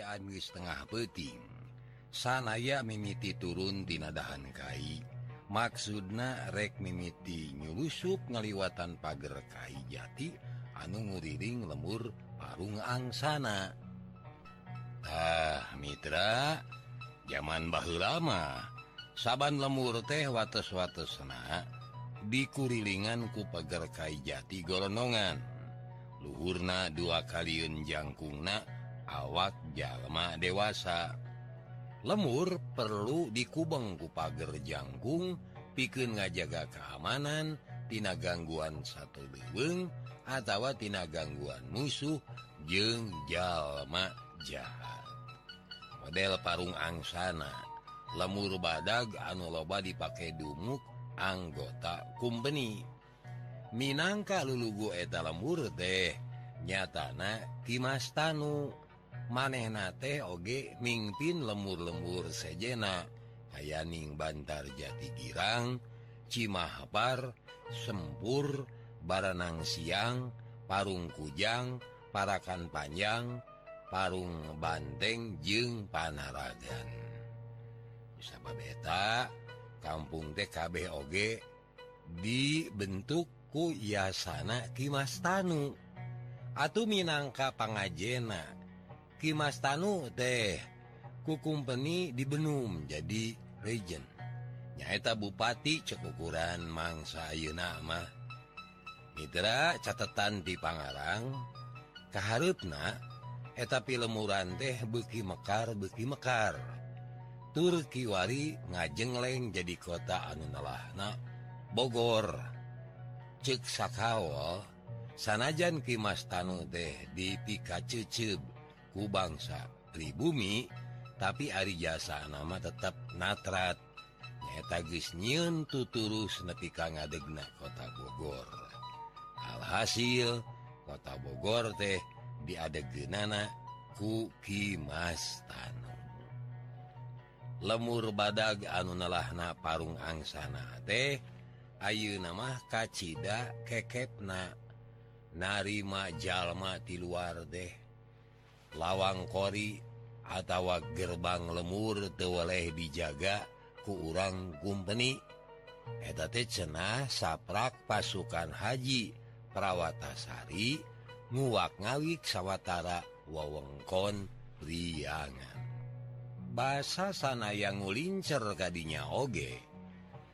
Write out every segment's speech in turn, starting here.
Ciamis Tengah peting sanaya mimiti turun tinadahan Kai. Maksudna rek mimiti nyulusuk ngaliwatan pagar Kai jati anu nguriring lemur parung angsana. Ah Mitra zaman bahu lama saban lemur teh wates-watesna dikurilingan ku pagar Kai jati golonongan. Luhurna dua kaliun jangkungna awak jalma dewasa. Lemur perlu dikubeng kupager jangkung pikun ngajaga keamanan tina gangguan satu beweng atautawa tina gangguan musuh jeng jalma jahat. Model parung angsana. Lemur badag anu loba dipakai dumuk anggota kumpeni. Minangka lulugu eta lemur deh nyatana Kimas Tanu. manehna nate oge mingpin lemur-lembur sejena. Ayaning Bantar Jati Girang Cimahapar sempur baranang siang parung kujang parakan panjang parung banteng jeung panaragan. Sabab beta kampung TKB oge dibentukku yasana Kimas Tanu. Atuh Minangka pangajena. Kimas Tanu teh kukumpeni di Benum jadi region nyaeta Bupati cekukuran mangsa Yunama Mitra catatan di Pangarang keharna eta lemuran teh beki Mekar beki Mekar. Turkiwari ngajengleng jadi kota Anunalahna Bogor. Cek Sakawal sanajan Kimas Tanu teh di Pikacucub ku bangsa pribumi tapi Ari jasa nama tetap natrat. Tagis nyiun tuturus nepi Ka ngadegna kota Bogor. Alhasil kota Bogor teh diadegenana Tanu lemur badag anunalahna parung angsana teh Ayu nama kacita kekepna. Narima jalma di luar deh. lawang Kori atautawa gerbang lemur tewaleh dijaga ku urang kumpeni. Eteta cenah saprak pasukan haji perawatasari nguak ngawik sawwatara wewengkon priangan. Bahasa sana yang ngulincer kadinya oge.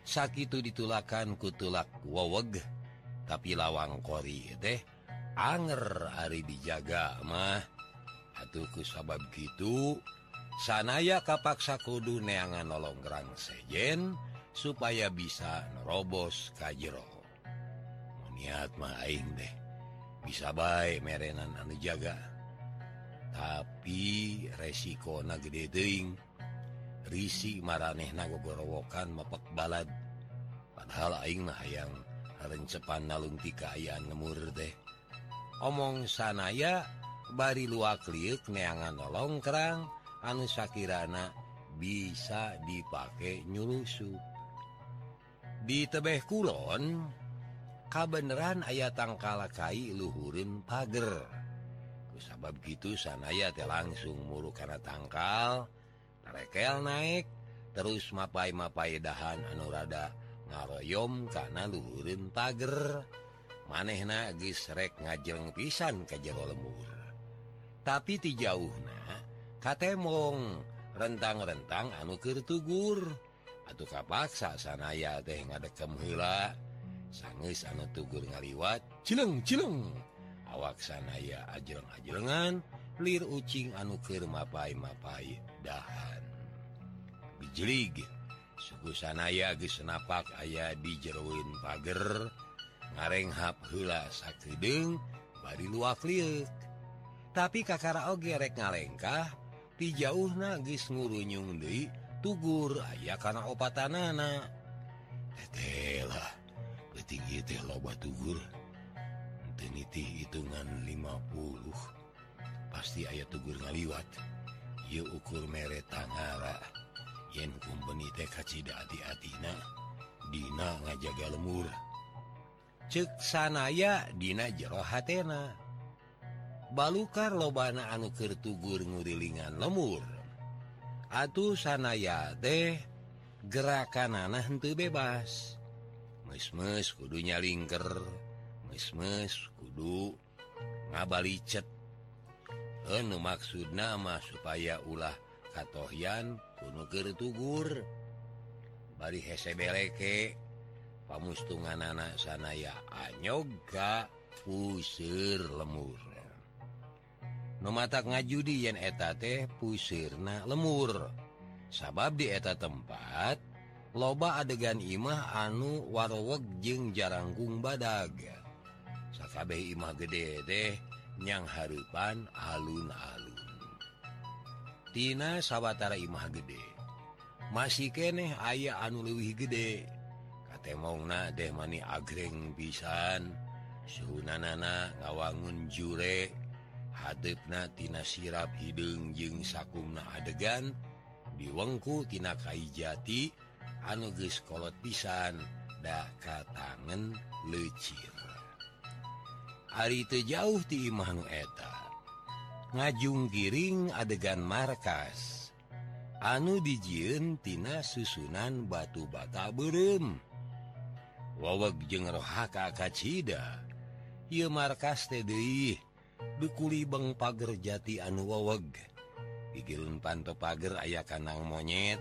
Sakit ditulakan kutulak woweg tapi lawang Kori teh Anger Ari dijaga mah. tuh ke sabab gitu sanaya kapaksa kudu neangan nolonggrang sejen supaya bisa nerobos kajjero niat maing deh bisa baik merenan anu jaga. Tapi resiko na gede deing risi mareh nagogorowokan mepek balad. Padahal aing mah yang rencepan nalung kaayaan ayaan ngemur deh omong sanaya bari luak liuk neangan nolongkrang anu Shakirana bisa dipakai nyulusu di tebeh Kulon kabeneran ayat tangkalakai luhurin pagar sabab gitu sanaya teh langsung muru karena tangkal rekel naik terus mapai-mapai dahan anurada ngaroyom karena luhurin pagar maneh nagis rek ngajeng pisan ke jero lemur. tapi tijauh nah katemong rentang-rentang anukertugur atau kapaksa sanaya teh ada heula. Sanggeus anu tugur ngaliwat cileng cileng. Awak sanaya ajeng-ajengan lir ucing anukir mapai mapai dahan. Bijlig suku sanaya gesenapak ayah di pager. Ngareng ngarenghap heula sakrideng bari luak liuk tapi kakara ogerek ngalengkah dijauh nagis ngurunyung deui tugur aya karena opatan anaklah loba tugur. Teniti hitungan 50 pasti ayat tugur ngaliwat. Ieu ukur mere Tangara yen kumpeni kacida hati-hatina Dina ngajaga lemur. Cek sanaya Dina jero hatena. balukar lobana anukir tugur ngurilingan lemur. Atuh sanaya teh gerakan anak henteu bebas. Mesmes kudunya lingker mesmes kudu ngabalicet. Anu maksud nama supaya ulah katohyan kunukir tugur. Bari hese beleke pamustungan anak sanaya anyoga Pusir lemur. mata ngajudi yen eta teh pusirna lemur. Sabab di eta tempat loba adegan Imah anu warweg jeung jaranggung badaga Sakabeh Imah gede deh nyang harepan alun-aluntina sawwatara Imah gede. Masih keneh ayah anu luwih gede. Kata mau deh mani agreng pisan. Sunanana ngawangun jurek hadepnatina sirap hidung jeung sakumna adegan diwengkutina Kaijati anugeskolot pisan Daka tangan lecir hari itu jauh di Imanu eta. Ngajung giring adegan markas. Anu dijintina susunan batu bata berem woweg jeng rohhaka kacita ia markas TDI dukulibeng pagar jati anu woweg digilun panto pagar ayah kanang monyet.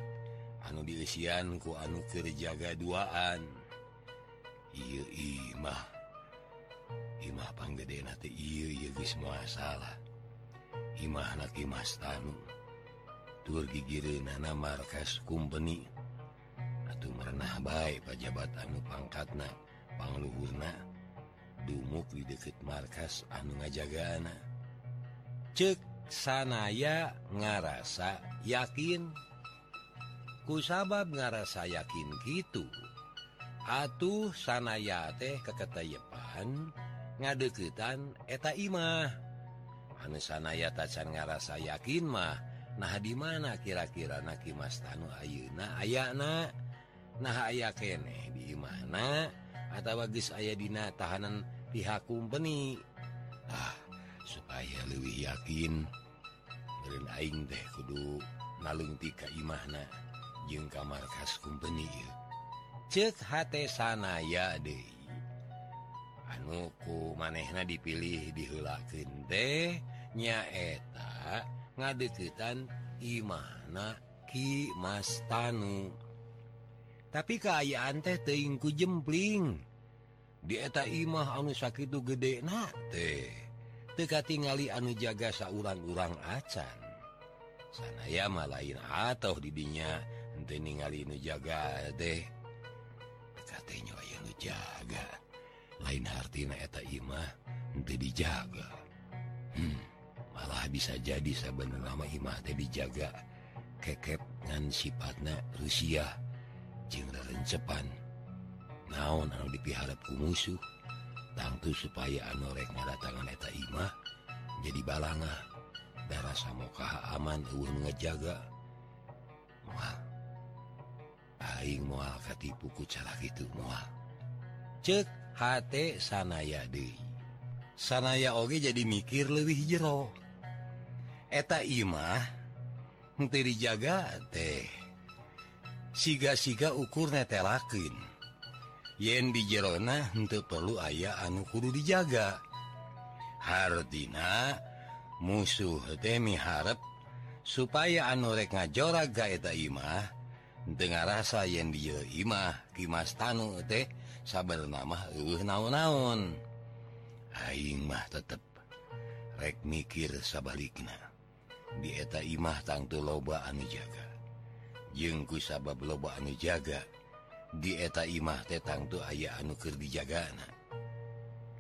Anu diisianku anu kerjaga duaan. Imah Imah panggede masalah Imah Mas Tanu tur gigir nana markas kumpeni atau merenah baik pajabat anu pangkatna pangluhurna. dumuk di deket markas anu ngajaga anak. Cek sanaya ngarasa yakin. Kusabab ngarasa yakin gitu atuh sanaya teh keketayepan ngadeketan eta imah. Anu sanaya tacan ngarasa yakin mah nah di mana kira-kira naki mas tanu ayeuna ayana? Nah aya keneh di mana atau bagus ayadina tahanan pihak kumpeni ah supaya lebih yakin. Aing deh kudu nalungti Kaimahna jeung kamar khas kumpeni cek hate sana ya De anuku manehna dipilih dihulaken teh nyaeta ngadeketan Imana Kimas Tanu tapi keayaan teh teingku jempling. Dieta Imah anu sakit gede na teh. Teka tinggali anu jaga saurang-urang acan. Sanaya malain atau didinya ente ningali nu jaga deh katanya yang jaga. Lain hartina eta Imah ente dijaga. Hmm, malah bisa jadi saben nama Imah teh dijaga. Kekep ngan sifatna Rusia. cepan naon anu dipiharapku musuh tangtu supaya anorek ngadatangan eta Imah jadi balanga darah samokaha aman eueuh ngejaga moal aing moal katipu ku cara kitu moal cek hate sanaya deui sanaya oge jadi mikir leuwih jero. Eta Imah teu dijaga teh siga-siga ukur netelakin yen di Jerona untuk perlu ayah anu kudu dijaga. Hardina musuh demi harap supaya anurek ngajora gaeta Imah dengan rasa yen dia Imah Kimas Tanu teh sabar nama uh naon-naon. Aing mah tetep rek mikir sabalikna. Dieta Imah tangtu loba anu jaga. jengku sabab loba anu jaga dieta Imah tetang tuh aya anukir dijaga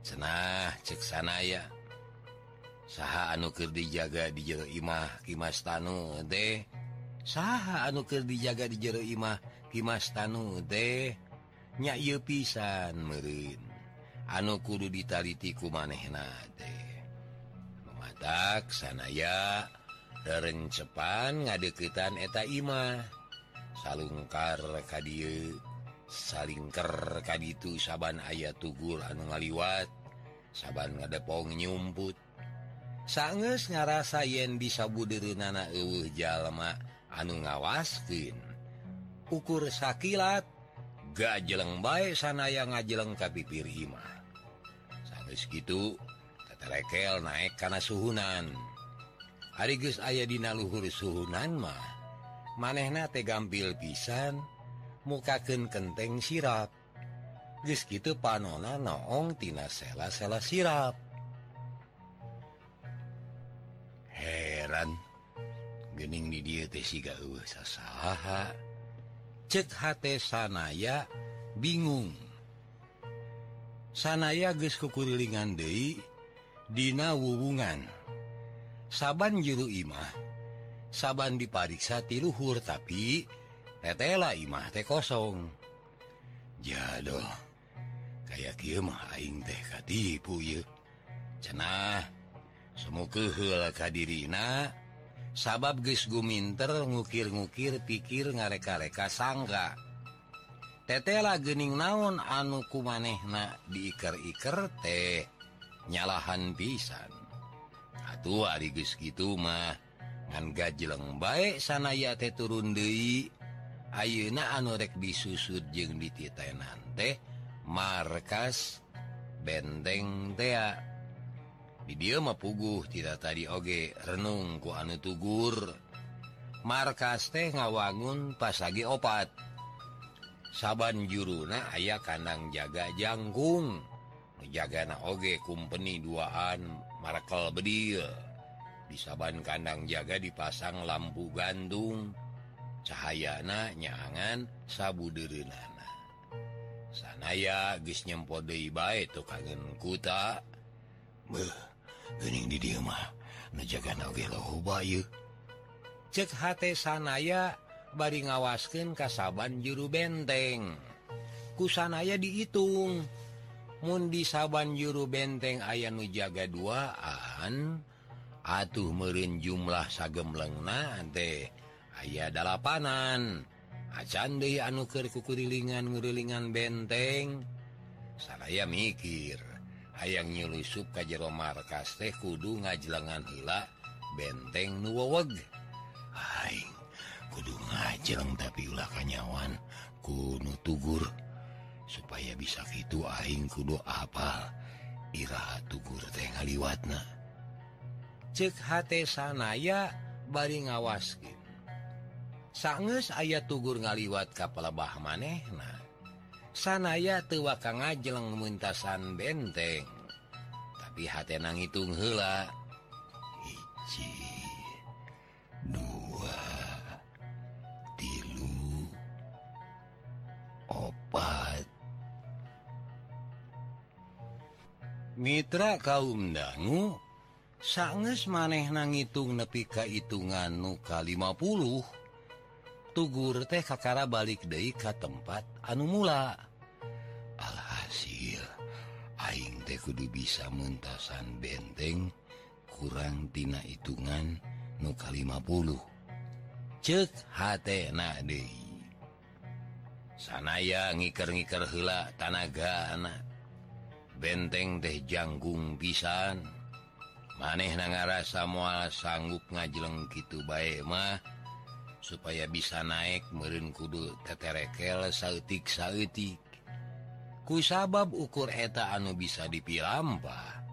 cenah ceksana ya saha anukir dijaga di jero Imah Kimas tanu deh saha anukir dijaga di jero Imah Kimas tanu deh nya pisan merin anu kudu ditalitiku manehna deh mematak sanaya rerencepan ngadeketan eta Imah. salungkar Kadir salingker Ka itu saban ayat tugur anu ngaliwat saban ngadepong nyumput. Sanges ngarasa yen disabudir nana uh jalma anu ngawaskin ukur sakilat gak jeleng baik sanaya ngajeleng kapipir hima sanges gitu terekel naik karena suhunan. Harigus ayah dina luhur suhunan mah. manehna te gampil pisan mukaken kenteng sirap. Gitu panona noongtina sela-sela sirap. Heran gening di dia uh, cek sanaya bingung. Sanaya geskukulingan deui Dina wuwungan saban juru Imah saban dipariksa tiluhur tapi tetela Imah teh kosong. Jadoh kayak Kimahing tehkatipu cenah semu kehel kadirina sabab guys guminter ngukir-ngukir pikir ngareka-reka sangga. Tetela gening naon anuku manehna diiker-iker teh nyalahan pisan. Atuh ari gitu mah. an jeleng baik sanaya teh turun Dewi Ayeuna anurek disusud jeung dititenan teh markas benteng tea video mapuguh tidak tadi oge renung ku anu tugur. Markas teh ngawangun pas lagi opat. Saban juruna ayah kandang jaga jangkung. Jaga na oge kumpeni duaan markel bedil. di saban kandang jaga dipasang lampu gandum cahayana nyangan sabuderana sanaya guys nyempodei baik tuh kangen kuta. Bening di dia cek hate sanaya bari ngawasken kasaban juru benteng. Kusanaya dihitung mundi saban juru benteng aya nu jaga duaan atuh merin jumlah sagem lengna teh aya dalapanan. Anu anuker kukurilingan ngurilingan benteng. Saya mikir hayang nyulisup ka jero markas teh kudu ngajelengan hila benteng nuweg Hai kudu ngajeleng tapi ulah kanyawan kuno tugur. Supaya bisa gitu aing kudu apal Iira tugur teh ngaliwatna. cek hate sanaya bari ngawaskin sanges ayat tugur ngaliwat kapalbah maneh nah sanaya tuwa Ka ngajeleng muntasan benteng. Tapi hati nang ngitung hela hiji dua tilu opat. Mitra kaum dangu sanges maneh na ngitung nepi kahitungan nuka 50 tugur teh kakara balik De ka tempat anu mula. Alhasil Aing teh kudu bisa mentasan benteng kurangtina hitungan nuka 50 cek H sanaya ngiker-ngiker hela tanaga anak. Benteng teh janggung pisan. maneh na ngarasa mual sanggup ngajeleng gitu baikmah supaya bisa naik merin kudu teterekel sautik sautik. Ku sabab ukur eta anu bisa dipilampah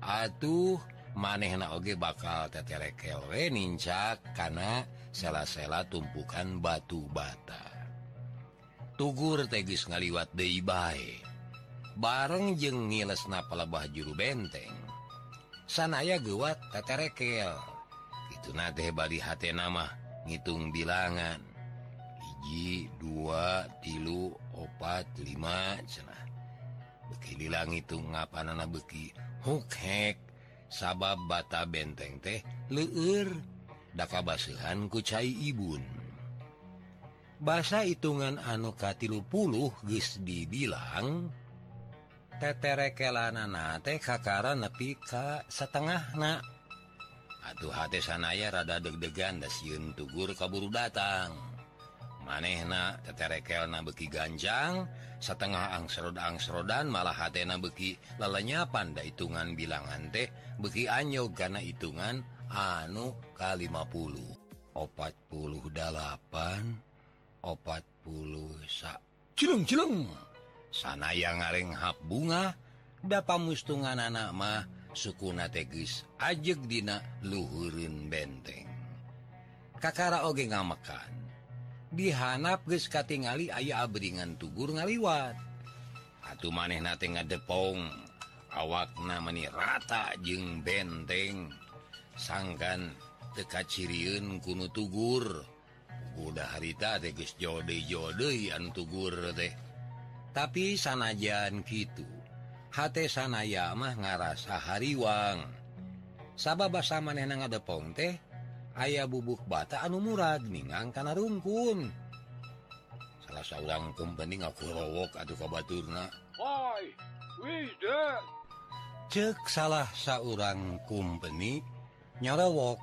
atuh maneh na oge bakal teterekel we nincak karena sela-sela tumpukan batu bata. Tugur tegis ngaliwat deui bae. Bareng jeng ngiles palebah juru benteng. sanaya gewat teterekel itu nate Bali hat nama ngitung bilangan. Hiji dua tilu opat lima cenah. Beki bilang itu ngapanana beki hukhek sabab bata benteng teh leur daka basuhan kucai ibun. Bahasa hitungan anu katilu puluh geus dibilang teterekelana teh kakara nepi ka setengah na Aduh hati sanaya rada deg-degan dasyun tugur kaburu datang. Manehna teterekelna beki ganjang setengah angsrodangsrodan malah hatena beki lelenyapan da hitungan bilangan teh beki anyo karena hitungan anu K50 opat puluh delapan opat puluh sa cilung-cilung sana yang ngarenghap bunga dapat mustungan anak mah sukuna tegis ajeg dina luhurin benteng. Kakara oge ngamakan dihanap geus katingali aya abringan tugur ngaliwat. Atuh maneh nate ngadepong awakna meni rata jeung benteng. Sangkan teka ciriun kuno tugur udah harita teges jode-jode an tugur teh. tapi sanajan gitu H sanaya mah ngarasa hariwang. Sabah basa na ada pong teh ayaah bubuk bata anu murad ningang karena rungkun. Salah seorang company ngakurowok atau kabaturna. Cek salah seorang company nyorowok.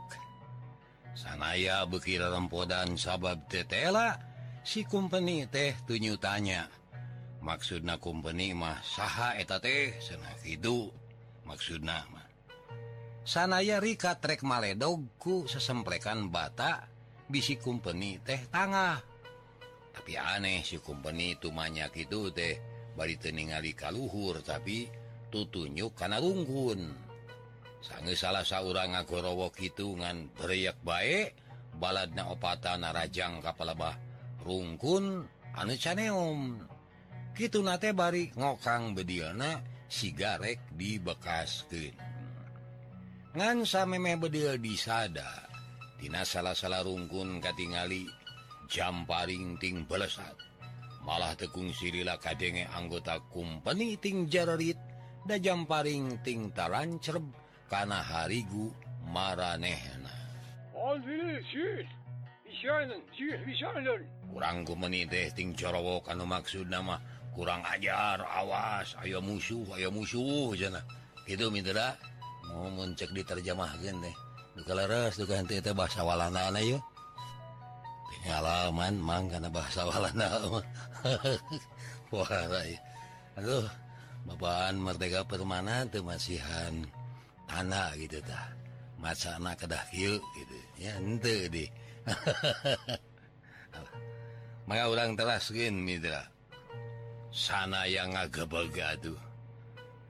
Sanaya bekira rempodan sabab tetela si company teh tunyu tanya maksudna kumpeni mah saha eta teh sena itu maksud nama sanaya Rika trek maledogku sesemplekan bata bisi kumpeni teh tangah. Tapi aneh si kumpeni itu banyak itu teh bari teningali kaluhur tapi tutunyuk karena rungkun. Sang salah seorang ngagorowo hitungan beriak baik baladna opata narajang kapalabah rungkun anu caneum. gitu nate bari ngokang bedilna sigarek di bekas ke ngansa meme bedil disada Tina salah-salah rungkun katingali jam ting belesat. Malah tekung sirila kadenge anggota kumpeni ting jararit da jam paling ting tarancreb karena harigu maranehna. Kurangku meniteh ting corowo kanu maksud nama kurang ajar awas Ayo musuh Ayo musuh itu mau mencek diterjemah bahasawalaman mang karena bahasawala Aduh Babakan Merdeka Permanan kemasihan tanah gitutah masa anak kedah gitu. Ya ente deh maka orang teraskin mitra sana yang ngagebegaduh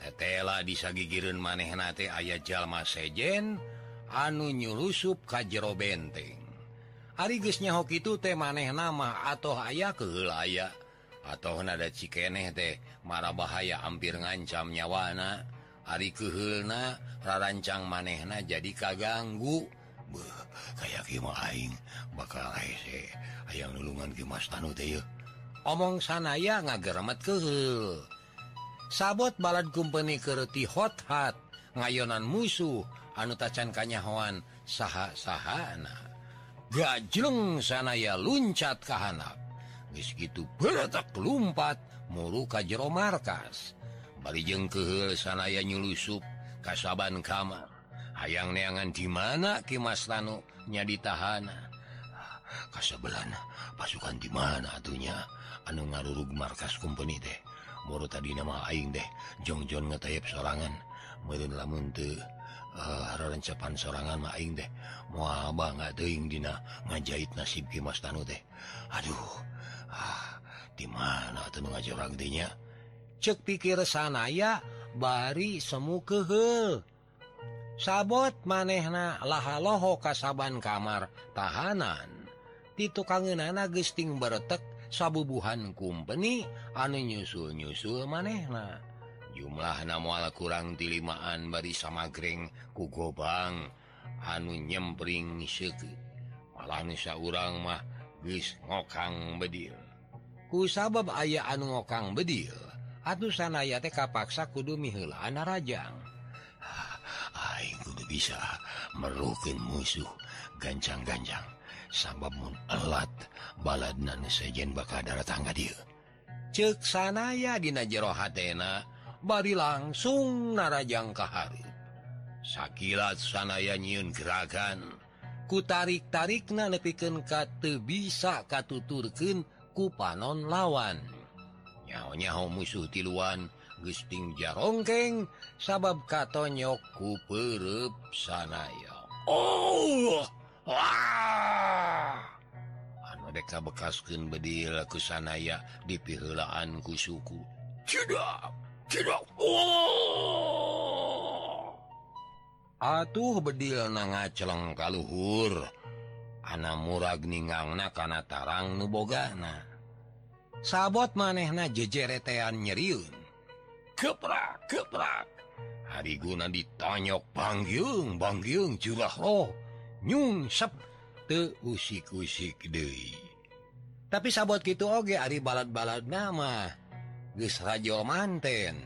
tetela disagigirun manehnate ayat jalma sejen anu nyulusup ka jero benteng. Harigesnya hoki itu teh maneh nama atau ayaah keaya atau nada cikeneh teh marah bahaya hampir ngancam nyawana. Hari kehilna rarancang manehna jadi kaganggu. Kayak aing bakal ayaang nulungan Kimas Tan omong sanaya ngageremet ke sabot balad kumpeni keti hothat ngayonan musuh anu tacan kanyahoan saha-sahana. Gajleng sanaya luncat kahanap gitu bertak lumpat muru ka jero markas. Barijeng kehel sanaya nyulusup kasaban kamar. Hayang neangan di mana Kimas tanu nya ditahana? Ah, Kasebelana pasukan di mana tuhnya anu ngarurug markas company teh. Baru tadi nama Aing deh Jongjon ngetayap sorangan. Merin lamun tuh eh, rencapan sorangan maing deh mau abang nggak teing dina ngajahit nasib kimas tanu teh. Aduh ah di mana tuh ngajorang dinya cek pikir sana ya bari semu kehel sabot manehna lahaloho kasaban kamar tahanan. Di tukang nana gesting beretek sabubuhan kumpeni anu nyusul nyusul manehna jumlah namuala kurang tilimaan bari samagreng ku gobang anu nyempring seki malah nusa urang mah bis ngokang bedil. Ku sabab aya anu ngokang bedil atuh sanaya teh kapaksa kudu miheula rajang. Ah, aing kudu bisa merukin musuh gancang-gancang. sababmun alat balad sejen baka darah tangga dia. Cek sanaya dina jerohatena bari langsung narajang kahari sakilat sanaya nyiun gerakan. Ku tarik-tarik na nepiken kate bisa katuturken ku panon lawan. Nyaho-nyaho musuh tiluan Gusting jarongkeng sabab katonyok ku perep sanaya Oh! anudeka bekasken bedilku sanaya di pilaanku suku. Tidak! Tidak! Oh. atuh bedil na nga celeng kalluhur Ana murag ningang nakana tarang nubogana sabot manehna jejeretean nyeriun. Keprak keprak hari guna ditanyok Banggyung Banggyung curah roh. nyungsep usik-usik tapi sabot gitu oge Ari balad-balad nama. Rajo manten.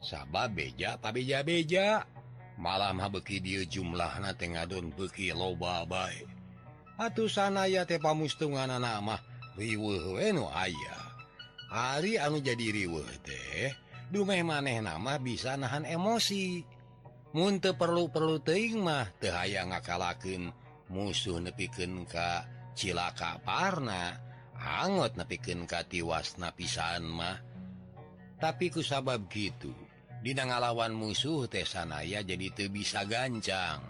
Sabab beja pabeja-beja malam habeki dia jumlah na Tengadon beki loba baik atuh sanaya tepa mustungan nama. Nu aya. Ari anu jadi riweuh teh dumeh maneh nama bisa nahan emosi. muntah perlu-perlu temah tehaya ngakalaken musuh nepiken Ka cilaka Parna hangot nepiken ka wasna pisan mah. Tapi ku sabab gitu dina ngalawan musuh tesanaya jadi te bisa gancang.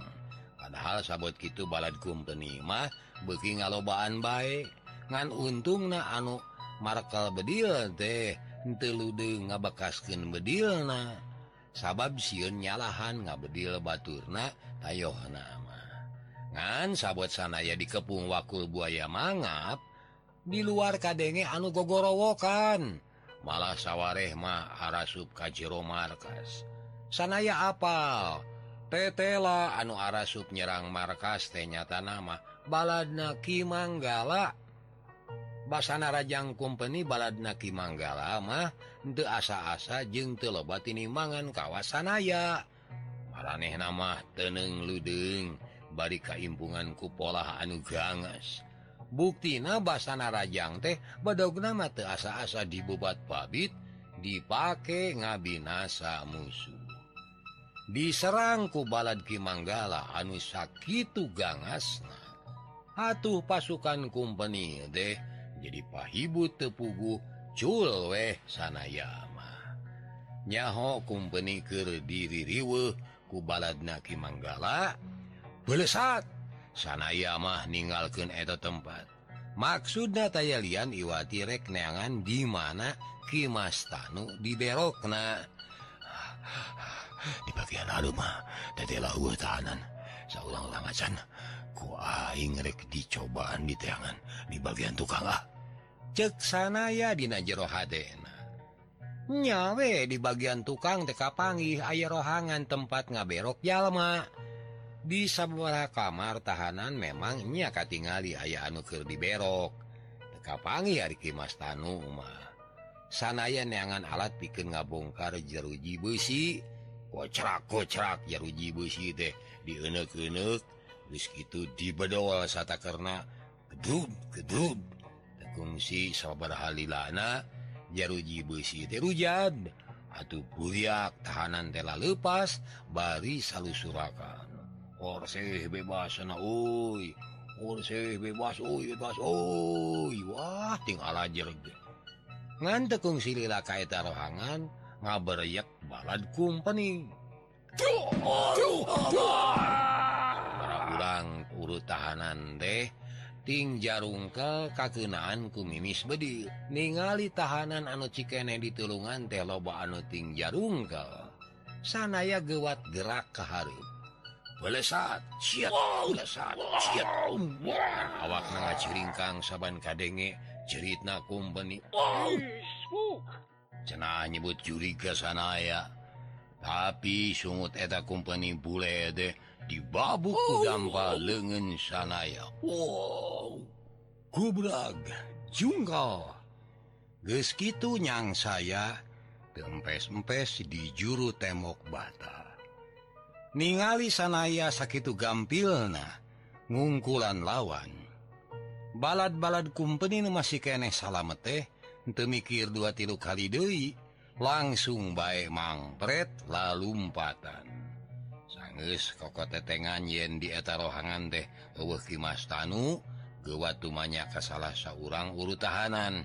Padahal sabot gitu balad kumpenimah beki ngalobaan baik ngan untung na anu markal bedil teh telude ngabekasken bedil bedilna. sabab siun nyalahan ngabedil Baturna ayo nama ngan sabot sanaya dikepung wakul buaya mangap di luar kadenge anu gogorowokan. Malah sawarehmah arasub kajjiro markas. Sanaya apal tetela anu arasub nyerang markas tenyata nama baladna Ki Manggala Basana Rajang Kumpeni Manggala mah untuk asa-asa jeung telebat ini mangan kawasanaya. Aneh nama teneng Ludeng bari kaimpunganku pola anu gangas buktina Basana Rajang teh badog nama te asa-asa dibobat pabit dipake ngabinasa musuh. Diserangku balad Ki Manggala anu sakit gangas nah. atuh pasukan kumpeni deh jadi pahibu tepugu culweh sanayama nyaho kumpeni ke diri riwe kubalad naki manggala. Belesat sanayamah ningalken eta tempat. Maksudnya tayalian Iwati rek neangan di mana Kimastanu di Berokna di bagian Alma tadilah tahanan saurang lamajan ku aing rek dicobaan di tangan di bagian tukang ah ceksanaya Dina jerohadenanyawe di bagian tukang TK Pangi aya rohangan tempat ngaberok jalma. Di sebuah kamar tahanan memang nyaka tinggali aya anukir diberok. TK Pangi hari Kimas Tanuma sanaya neangan alat pikir ngabongkar jeruji besi kocrak kocrak jeruji besi teh dienek-enek wis itu dibedol sata karena gedrub gedrub kungsi sabar Halilana jaruji besi terjan atau buyak tahanan tela lepas bari salu surakan Orse bebas sana bebas oi bebas oi. Wah tinggal ala ngante kungsi lila kaita rohangan ngaberyak balad company Tuh, tuh, urut tahanan teh Ting jarungkel kakenaanku mimis bedi. Ningali tahanan anu cikene ditulungan teh loba anu ting jarungkel sanaya gewat gerak ke harum siap awak na ciringkang saban kadenge ceritna na kumpeni cena nyebut curiga sanaya. Tapi sungut eta kumpeni bule deh. dibabuk gambar oh. lengan sanaya. Wow. Kubrag junggal Geskitu nyang saya tempes-empes di juru temok bata. Ningali sanaya sakit gampilna ngungkulan lawan. Balad-balad kumpeni masih keneh salamet teh temikir dua tilu kali deui langsung baik mangpret lalu empatan kokotetengan yen dieta rohangan deh Mas Tanu gewatumnya ke salah seorang uru tahanan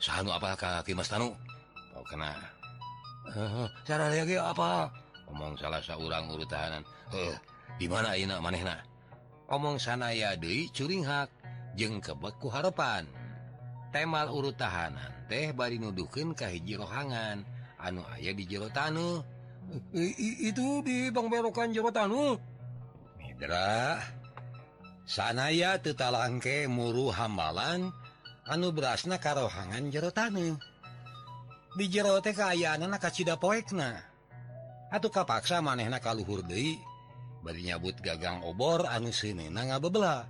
selalu apakah Mas Tanu? Kau kena. Cara lagi apa omong salah seorang uru tahanan eh di mana enak manehna? Omong sanaya Dei curinghak jeng kebeku harepan. Temal urut tahanan teh bari nuduhkenkah hiji rohangan. Anu ayah di jero Tanu? I, itu di Bang berokan Jawatanu Hidra sanaya tetalangke muru hambalan anu berasna karohangan jerotanu. Di jerote keayaan anak kacita poekna atau kapaksa manehna kaluhur Dei bernyabut gagang obor anu sini na nga bebela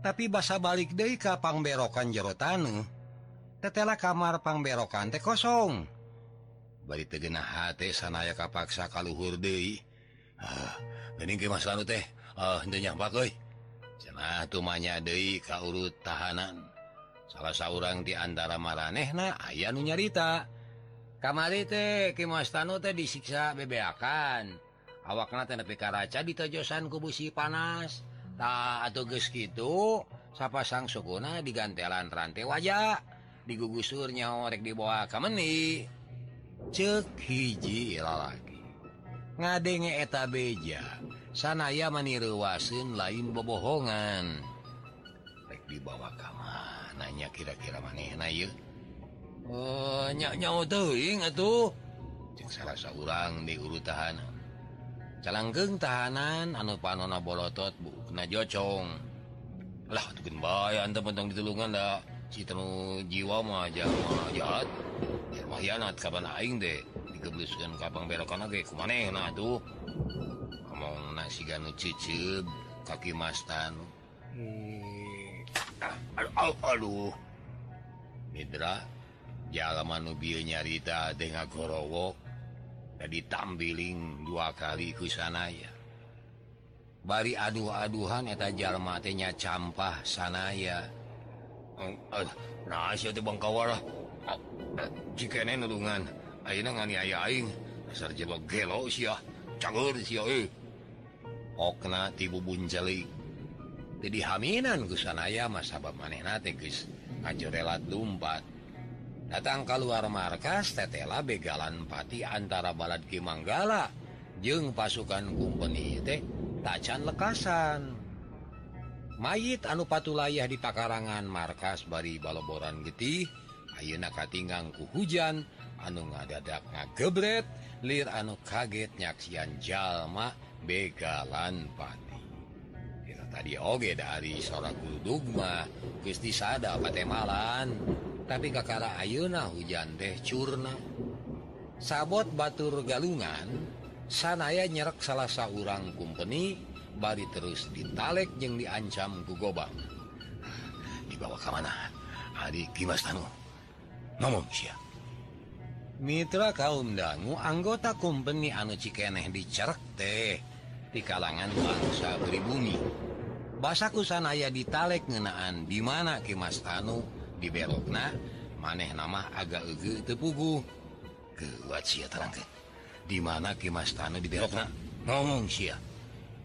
tapi basa balik Dei kapang berokan jerotanu tetela kamar pangberokan teh kosong. bari hati sanaya kapaksa kalluhur De teh cenahnya De kaurut tahanan. Salah seorang diantara maraneh nah aya nu nyarita. Kamari teh Kimastano teh disiksa bebeakan. Awakna tepi karaca ditojosan kubusi panas. Tak atau ges gitu sapa sang sukuna digantelan rantai wajah digugusurnya orek dibawa kameni cek hiji lalaki ngadenge eta beja sanaya maniruwasin lain bobohongan. Rek dibawa kamar nanya kira-kira maneh oh, tuh salah seorang diuru tahanan. Calanggeng tahanan anu panona bolotot bukna joconglah bayan teman-teman ditulungan dah. Si jiwa mah jahat. berkhianat kaing deh? Dikeblikan Kapang belokan ku tuh ngomong nasi ganu cicib kaki mastan. Hmm. Ah, aduh aduh. Midra jalan nubi nyarita dengan gorowok jadi tambiling dua kali ke sanaya bari aduh-aduhan eta jalmatenya campah sanaya nah, bangkawalah jikaungan ayaing okna tibubunjalik jadi haminan Gusanaya Mas manehnatis Anjurela dumpat. Datang keluar markas Tetela begalan Pati antara balad Kimanggala jeung pasukan kumpeni teh tacan lekasan. Mayit Anu Patulayah di Pakarangan markas Bari Baloboran getih Ayeuna katinggangku hujan anu ngadadak ngagebret lir anu kaget nyaksian jalma begalan pati Kita tadi oge dari sora dugma Gusti sada patemalan tapi kakara Ayeuna hujan teh curna. Sabot Batur galungan sanaya nyerek salah seorang kumpeni bari terus ditalek yang diancam gugobang ah, dibawa ke mana? Hari Kimas Tanu. manusia Mitra kaum dangu anggota kompeni anu Cikeneh dicerek teh di kalangan bangsa pribumi. Basaku sanaya ditalek ngenaan di mana Kimas Tanu dibelokna maneh nama agak ege tepugu kewat sia terang di mana Kimas Tanu dibelokna ngomong sia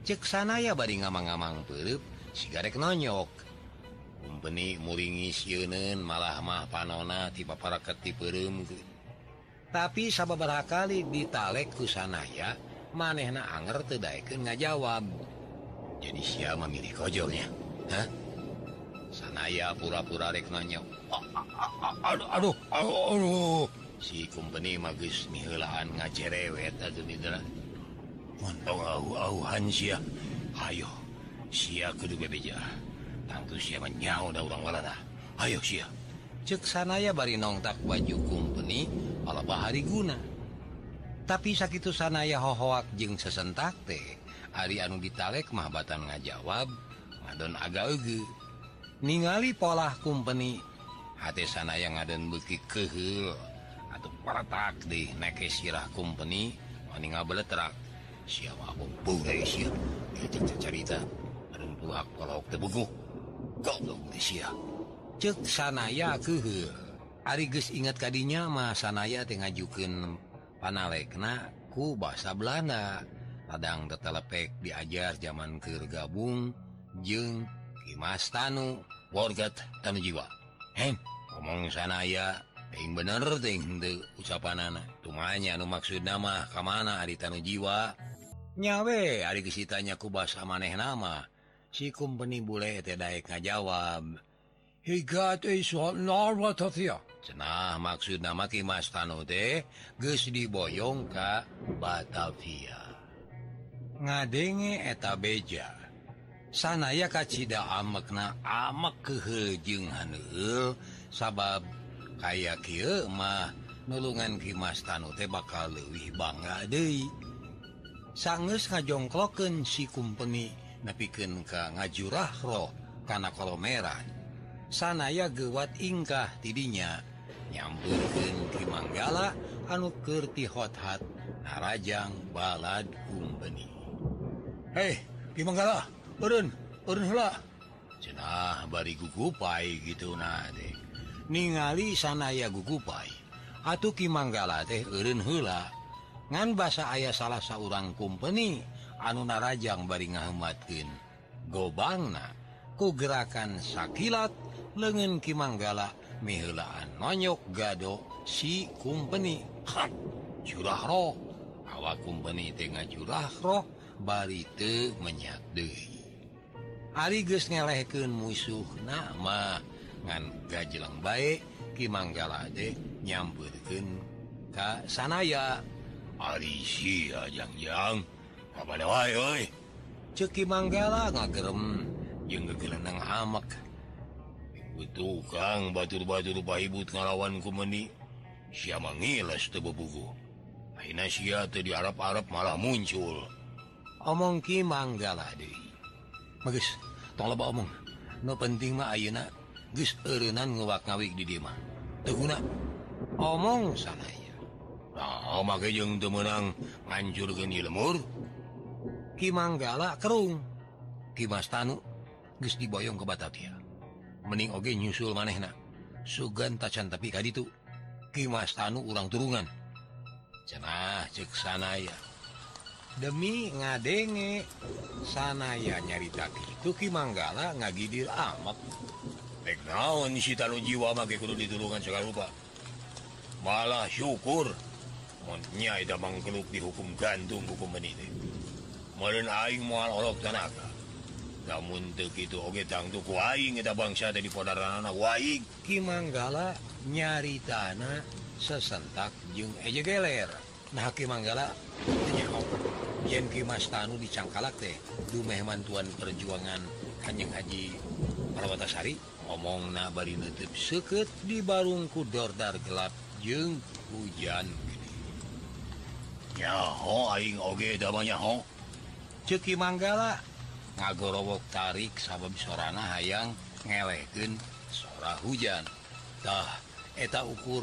cek sanaya bari ngamang-ngamang perup sigarek nonyok. benik muringis Yunen malahmah panona tiba para ketipm tapi sababaraha kali ditalek kusanaya maneh na Anger tedaiken nga jawab jadi si memilih kojolnya Hah? sanaya pura-pura reknanya aduh aduh si kumpeni magis nilaan ngacerewet Ayo si bebeja. nyahu Ayo cek sanaya bari nongtak baju kumpeni ala bahari guna. Tapi sakit sanaya hohoak jeung sesentak teh. Ari anu ditalek mahbatan ngajawab ngadon agage ningali pola kumpeni H sanaya ngaden beki kehil atau para tak di neke sirah kumpeni maning beletrak siapa aku bure siap cerita cerita. Aduh tuak polok tebuku goblok cek sanaya ke Arigus ingat kadinya mah sanaya ngajukan panalekna ku bahasa Belanda. Ladang tetelepek diajar zaman kegabung jeng Kimas Tanu wargat Tan jiwa. He ngomong sanaya ting bener ting de ucapan anak tumanya nu maksud nama kamana Ari Tanu jiwa? Nyawe Ari kesitanya ku basa maneh nama si kumpeni bule nga jawab cenah maksud nama Mas Tanu teh geus diboyong ka Batavia ngadenge eta beja sanaya kacita amekna amak kehejeng haneul sabab kaya kieu mah nulungan Ki Mas Tano teh bakal leuwih bangga deui sanggeus ngajongklokeun si kumpeni nepiken ka ngajurahro karena kolomeran sanaya gewat ingkah tidinya. Nyamburken di Manggala anukerti hothat narajang balad kumbeni. Hei di Manggala urun urun hula cenah bari gugupai gitu nah deh ningali sanaya gugupai. Atuh ki Manggala teh urun hula ngan bahasa ayah salah seorang kumpeni anu narajang bari ngahumatkin gobangna ku gerakan sakilat lengan Kimanggala milaan nonyok gado si kumpeni. Hat curahroh awak kumpeni tengah menyak barite Ari Arigus ngelehkeun musuh nama ngan gajelang baik Kimanggala deh nyamburken Ka sanaya. Ari si ajang-jang ceki Manggala ngagerem jeung gelenang hamak tukang batur-batur bahibut ngalawan kumeni Sia mangiles tebuku di Arab-arab malah muncul. Omong Ki Manggala tong loba omong. No penting mah Ayeuna geus eureunan ngewak ngawik di dieu mah. Teu guna. omong sanaya. nah, make jeung teu meunang ngancurkeun ieu lemur. Kimanggala kerung. Kimas Tanu guys diboyong ke Batavia mening oge nyusul manehna. Sugan tacan tapi ka itu Kimas Tanu urang turungan. Cenah cek sanaya. Demi ngadenge sanaya nyarita itu Kimanggala ngagidil amat. Bek naon si tanu jiwa make kudu ditulungan segala rupa. Malah syukur. Mon nyai da mangkeluk dihukum gantung hukum meniteh bangsa dari Kimanggala nyari tanah sesentak jeung eje geler nah Ki Manggala Yen Mas Tanu dicangkalak teh Dumeh mantuan perjuangan Kanjeng Haji Parwatasari omong nabari nutup seket di barungku dordar gelap jeng hujan. Ya ho aing oge damanya ho. ceki Manggala. Ngagorowok tarik sabab sorana hayang ngelehkeun sora hujan. Tah eta ukur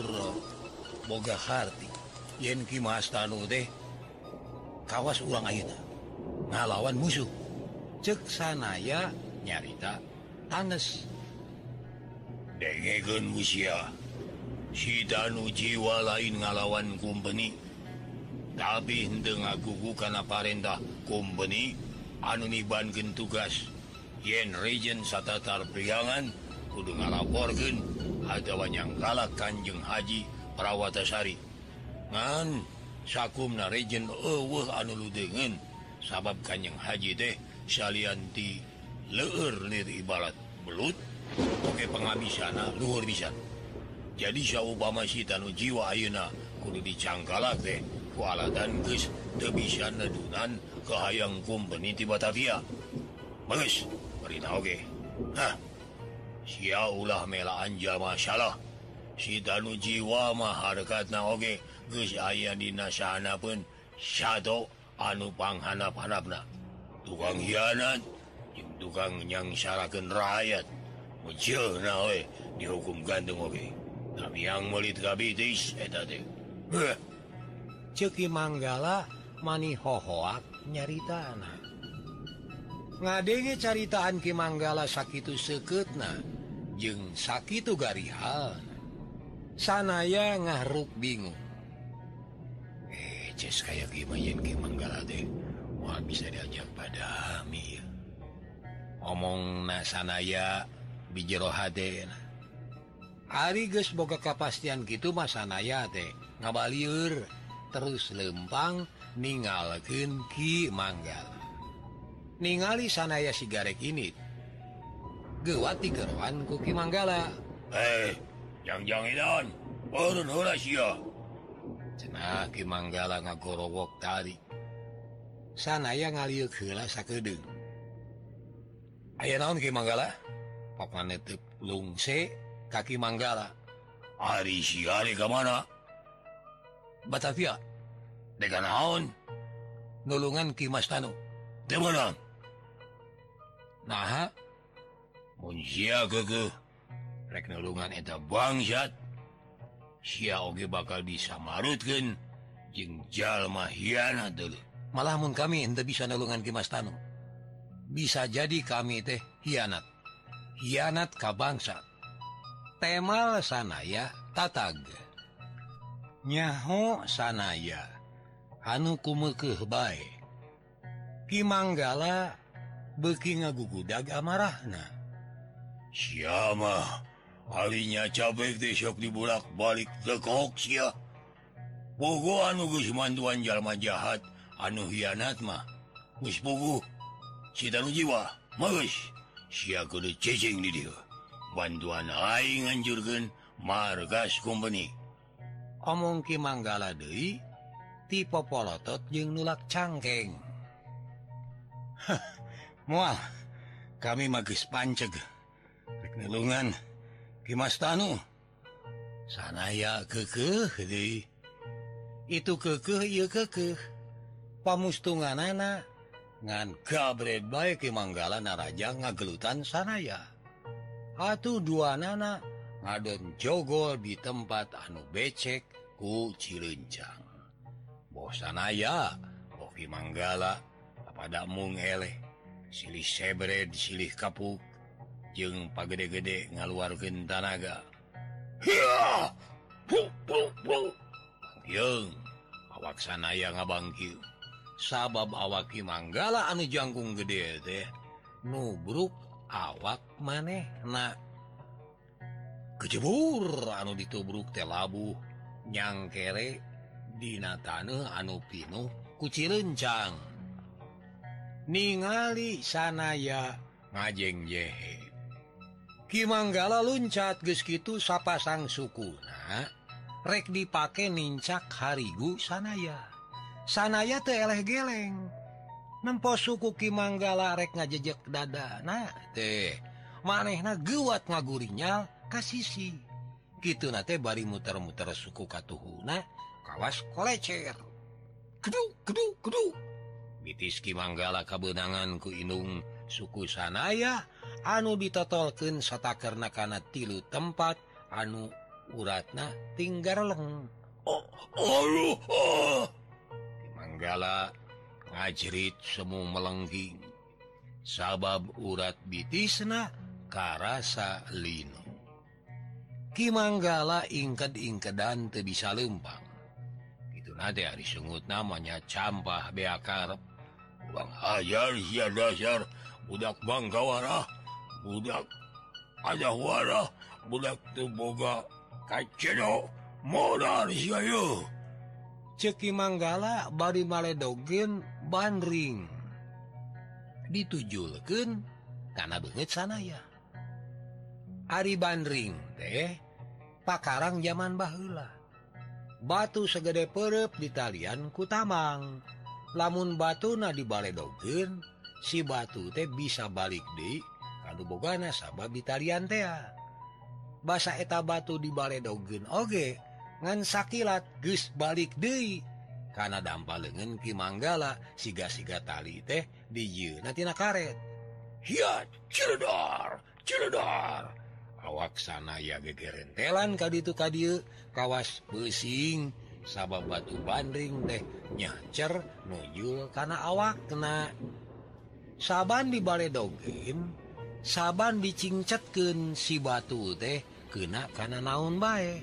boga harti. Yen Ki Mastanu deh kawas ulang auna ngalawan musuh. Cek sanaya nyarita tanges. Degen musia. Sianu jiwa lain ngalawan kumpeni. tapi ngagugu karena Parentah Company anunibanken tugas. Yen Regen Satatar priangan kudu ngalaporgen adawanyang galak Kanjeng Haji Prawatasari. Ngan sakum na Regen uh, anulu sabab Kanjeng Haji deh salanti leur lir ibarat belut. Oke pengabisana luhur bisa jadi Syah Obama jiwa Auna kudu dicangkalak deh kualatan guys bisa nadunan ke hayang kumpeni di Batavia. Bagus perintah oke Hah sia ulah melaan jama salah si Danu jiwa mah harkat na oge Gus ayah di nasana pun shadow anu panghanap-hanapna. tukang hianat tukang yang rakyat. Muncul na we dihukum gantung oge tapi yang melit kabitis eta eh, teh Ceki Manggala manihohoak nyarita anak ngadege caritaan Ki Manggala sakit seketna jeung sakit gari hal sanaya ngaruk bingung. Eh kayak gimana Ki Manggala deh Wah bisa diajak pada Ami omong nasanaya bijero HD Ari geus boga kapastian gitu masanaya teh ngabalieur. terus lempang ningalken Ki manggal. Ningali sanaya sigarek ini. Gewati kewan kuki Manggala. Eh yang Ki Manggala ngagorowok tadi. Sanaya ngaliuk heula sakedeng Ayo naon Ki Manggala? Papan netep lungse kaki Manggala. Ari siari kemana? mana? Batavia dengan naon? Nulungan Kimas Tanu nah nulungan eta bangsat Sia Oge bakal disamarutkeun jeung jalma hianat jengjallmahiana Malah mun kami tidak bisa nulungan Kimas Tanu bisa jadi kami teh hianat. Hianat ka bangsa. temal sana ya tatag. nyaho sanaya. Anu kumekeuh bae. Ki Kimanggala beki ngagugudag amarahna. Syamah harinya teh sok dibulak balik tekoksia Pogo anu geus manduan Jalma jahat anu hianat mah. Geus Guspugu Sitan jiwa Magus sia kudu cacing di dieu. Bantuan aing anjurgen margas company. omong Ki Manggala Dewi tipe polotot jeung nulak cangkeg mual kami magis panceg. Teknilungan Kimas Tanu. Sanaya kekeh deui. Itu kekeh ieu kekeh. Pamustungan anak ngan gabret bae Ki Manggala naraja ngagelutan sanaya. Atuh dua nana ngadon jogol di tempat anu becek. ku Cilencang. Bosanaya Oki Manggala kepada mungele silih sebred silih kapuk. Jeung pagede-gede ngaluarkeun tanaga. Awaksanaya ngabangki sabab awaki Manggala anu jangkung gede teh nubruk awak maneh nah kejebur anu ditubruk telabuh nyangkere Dinatane anu pinuh kuci ningali sanaya ngajeng jehe Kimanggala loncat geskitu sapasang sukuna rek dipake nincak harigu sanaya. Sanaya teeleh geleng. Nempo suku Kimanggala rek ngajejek dada nah teh manehna gewat ngagurinya kasisi gitu nate bari muter-muter suku katuhuna kawas kolecer. Kedu kedu kedu. Bitiski Manggala kabenangan ku Inung suku sanaya anu ditotolken satakerna karenakana tilu tempat anu uratna tinggal leng oh, oh, oh. Manggala ngajerit semu melengging sabab urat bitisna karasa Lino Ki manggala ingked-ingkedan teu bisa lempang itu nate hari sungut namanya campah beakarep Bang ajar sia dasar budak bangkawara budak ada wara budak teu boga kaceno modal sia yeuh Ceki manggala bari maledogen bandring. Ditujulkeun karena banget sanaya. Ari bandring teh Pakarang zaman baheula. Batu segede perep di Italian kutamang lamun batu Nah dibaledoken si batu teh bisa balik di kadu Bogana sabab Italian tea basa eta batu dibaledogen Oge ngan sakilat Gus balik deui. Karena dampa lengan Ki Manggala siga-siga tali teh di Yunatina karet. Hiat ciledar ciledar. awaksana ya gegerentelan ka itu kadieu kawas besing sabab batu bandring teh nyacer nujul karena awak kena. Saban di bale dogem saban dicingcetkeun si batu teh kena karena naon bae.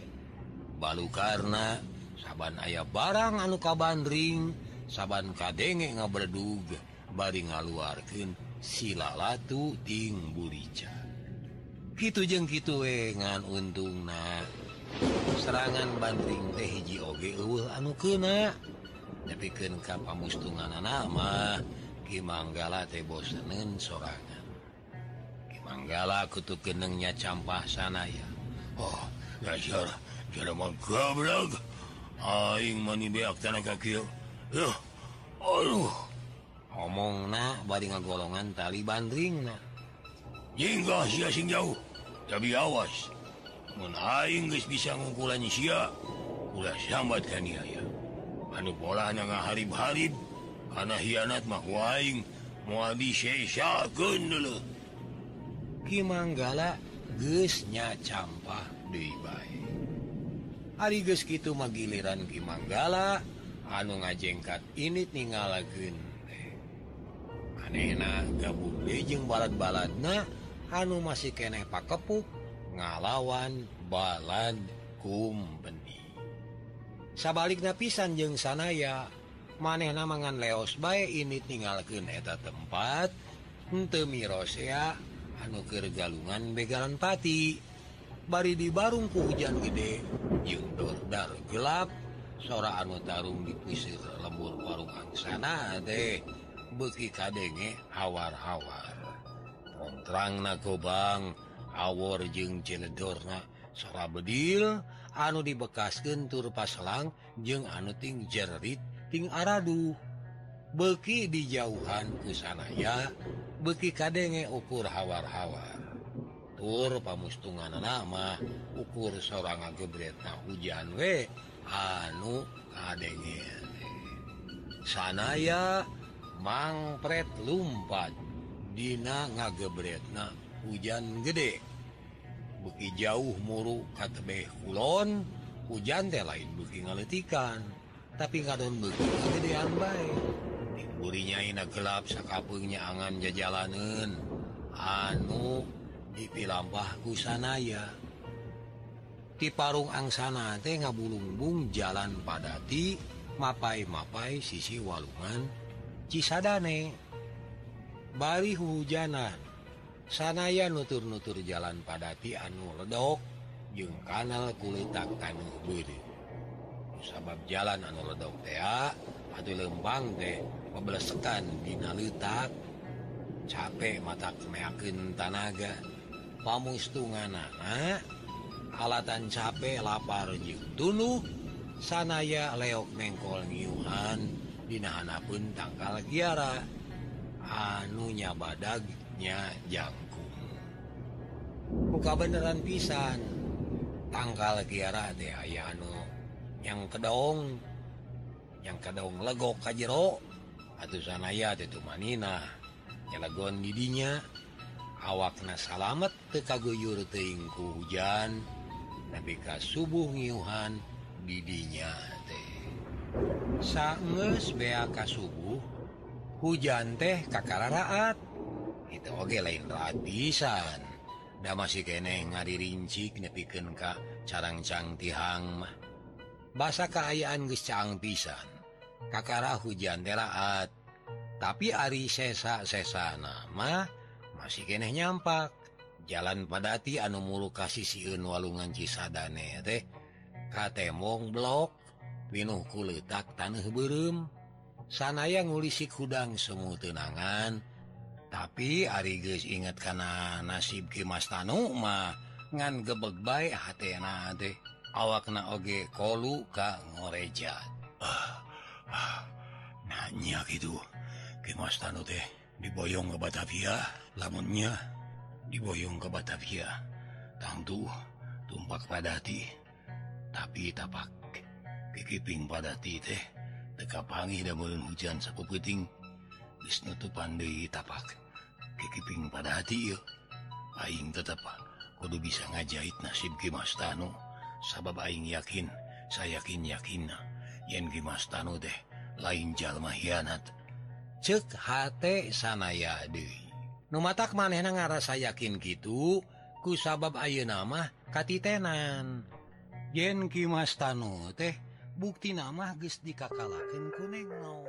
Balu karena saban ayah barang anu ka bandring saban kadenge nga berduga bari ngaluarkan silalatu ting burica gitu jeng gitu wengan untung nah serangan banting teh hiji oge anu kena nyepiken kap mustungan nama Kimanggala teh bosanen sorangan. Kimanggala kutu kenengnya campah sana ya. Oh dasar jerman goblok aing mani beak tanah kaki aduh. Ngomong nah bari ngagolongan tali bandring nah jingga sia sing jauh. Tapi awas. Menaing geus bisa ngungkulan sia udah sambat kan ya. Anu bola nga harib-harib karena hianat mah waing mau sesa dulu. Ki Manggala gesnya campah deui bae. Hari geus gitu mah giliran Ki anu ngajengkat ini ninggalagen aneh gabung lejeng balat-balat nah anu masih keneh Pak kepuk ngalawan balad kum benih. Sabalik pisan jeng sanaya maneh namangan leos baik ini tinggal eta tempat entemi anu anuker galungan begalan pati bari di barungku hujan gede yungdordar gelap sora anu tarung di pisir lembur warung angsana deh beki kadenge hawar-hawar. kontrang na gobang awor jeung jenedorna. Sora bedil anu dibekasken tur paselang jeung anuting jeritting aradu. Beki dijauhan kusanaya beki kadenge ukur hawar-hawar. Tur pamustungan nama ukur seorang ngagebretna hujan we. Anu kadenge. Sanaya mangpret lumpat. Dina ngagebretna hujan gede. Buki jauh muruk katebe Kulon hujan teh lain buki ngaletikan. Tapi kadon buki gedean baik burinya ina gelap sakapungnya angan jajalanen. Anu dipilampah kusanaya di parung angsana teh ngabulungbung jalan padati mapai-mapai sisi walungan Cisadane. Bali hujanan. Sanaya nutur-nutur jalan padati anu ledok jeung kanal kulitak tanuh Budi sabab jalan anu ledok tea atau lembang de dina letak capek mata kemeakin tanaga. Pamustungan anak alatan capek lapar jeung dulu sanaya leok mengkol ngiuhan dinahanapun tangkal kiara. anunya badagnya jangkung. Buka beneran pisan. Tanggal Kiara deh aya anu yang kedong yang kedong legok kajjero atau sanaya itu manina. Nyelegon didinya awakna salamet tekaguyur teingku hujan. Tapi ka subuh ngiuhan didinya teh. Sanges beaka subuh hujan teh kakararaat itu oge lain latisan da masih kene ngadirrincik nepiken Ka carangcang tihang mah. Bahasa keayaan gecang pisan. Kakara hujan teraat tapi Ari sesa sesa nama masih kene nyampak. Jalan padati anu mulu kasih siun walungan Cisadane teh. Katemong blok pinuhku letak tanah berem. sanaya ngulisi kudang semu tenangan tapi Ari guys ingat karena nasib Kimas Tanmah ngan gebeg baik hati deh awak na oge kolu Ka ngoreja ah, ah, nanya gitu. Kimas Tan teh diboyong ke Batavia lamunnya diboyong ke Batavia. Tangtu tumpak padati. Tapi tapak kekiping padati teh. tekapangi dan belum hujan sapuputing Wisnu tuh pandai tapak. Kekiping pada hati yuk Aing tetap kudu bisa ngajahit nasib Gimas Tanu. Sabab Aing yakin saya yakin yakin yen Gimas Tanu deh lain jalma hianat cek hati sanaya deui. Nu matak manehna ngarasa yakin gitu ku sabab ayeuna mah katitenan. Yen Gimas Tanu teh bukti nama guys dikakalakan kuning mau